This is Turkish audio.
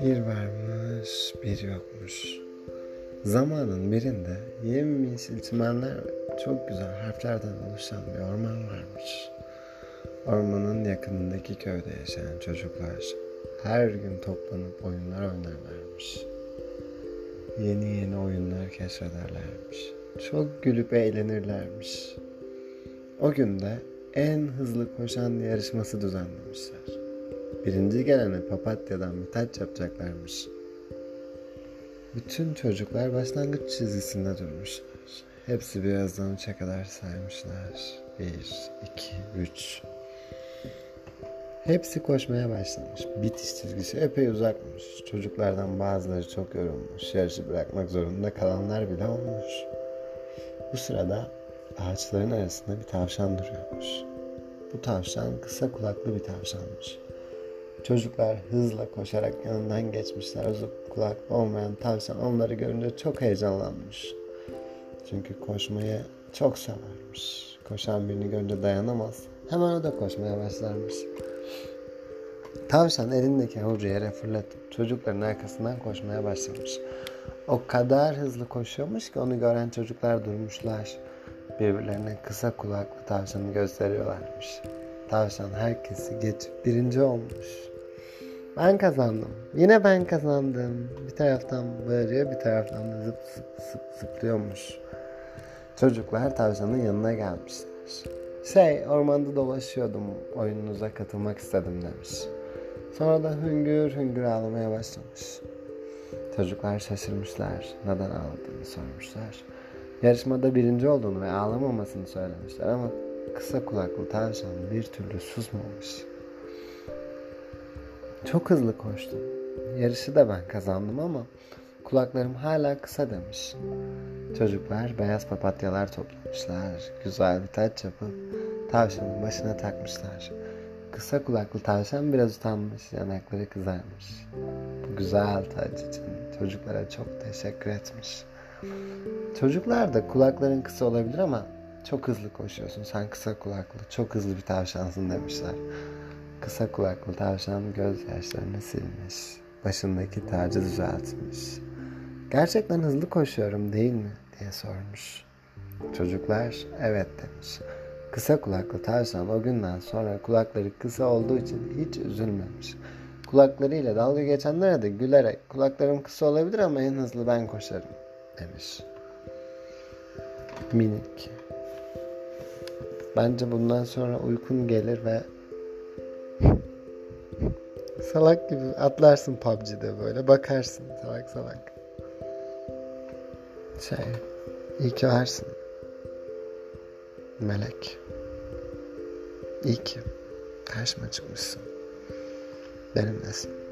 Bir varmış, bir yokmuş. Zamanın birinde yemyeşil çimenler çok güzel harflerden oluşan bir orman varmış. Ormanın yakınındaki köyde yaşayan çocuklar her gün toplanıp oyunlar oynarlarmış. Yeni yeni oyunlar keşfederlermiş. Çok gülüp eğlenirlermiş. O gün de en hızlı koşan yarışması düzenlemişler. Birinci gelene papatyadan bir taç yapacaklarmış. Bütün çocuklar başlangıç çizgisinde durmuşlar. Hepsi birazdan üçe kadar saymışlar. Bir, iki, üç. Hepsi koşmaya başlamış. Bitiş çizgisi epey uzakmış. Çocuklardan bazıları çok yorulmuş. Yarışı bırakmak zorunda kalanlar bile olmuş. Bu sırada ağaçların arasında bir tavşan duruyormuş. Bu tavşan kısa kulaklı bir tavşanmış. Çocuklar hızla koşarak yanından geçmişler. Uzun kulaklı olmayan tavşan onları görünce çok heyecanlanmış. Çünkü koşmayı çok severmiş. Koşan birini görünce dayanamaz. Hemen o da koşmaya başlarmış. Tavşan elindeki havucu yere fırlatıp çocukların arkasından koşmaya başlamış. O kadar hızlı koşuyormuş ki onu gören çocuklar durmuşlar. Birbirlerine kısa kulaklı tavşanı gösteriyorlarmış. Tavşan herkesi geçip birinci olmuş. Ben kazandım. Yine ben kazandım. Bir taraftan bağırıyor bir taraftan da zıp zıp zıp zıplıyormuş. Çocuklar tavşanın yanına gelmişler. Şey ormanda dolaşıyordum oyununuza katılmak istedim demiş. Sonra da hüngür hüngür ağlamaya başlamış. Çocuklar şaşırmışlar. Neden ağladığını sormuşlar. Yarışmada birinci olduğunu ve ağlamamasını söylemişler ama kısa kulaklı tavşan bir türlü susmamış. Çok hızlı koştum. Yarışı da ben kazandım ama kulaklarım hala kısa demiş. Çocuklar beyaz papatyalar toplamışlar. Güzel bir taç yapıp tavşanın başına takmışlar. Kısa kulaklı tavşan biraz utanmış, yanakları kızarmış. Bu güzel taç için çocuklara çok teşekkür etmiş. Çocuklar da kulakların kısa olabilir ama çok hızlı koşuyorsun. Sen kısa kulaklı, çok hızlı bir tavşansın demişler. Kısa kulaklı tavşan gözyaşlarını silmiş. Başındaki tacı düzeltmiş. Gerçekten hızlı koşuyorum değil mi? diye sormuş. Çocuklar evet demiş. Kısa kulaklı tavşan o günden sonra kulakları kısa olduğu için hiç üzülmemiş. Kulaklarıyla dalga geçenlere de gülerek kulaklarım kısa olabilir ama en hızlı ben koşarım demiş. Minik. Bence bundan sonra uykun gelir ve salak gibi atlarsın PUBG'de böyle bakarsın salak salak. Şey, iyi ki varsın. Melek. İyi ki karşıma çıkmışsın. Benimlesin.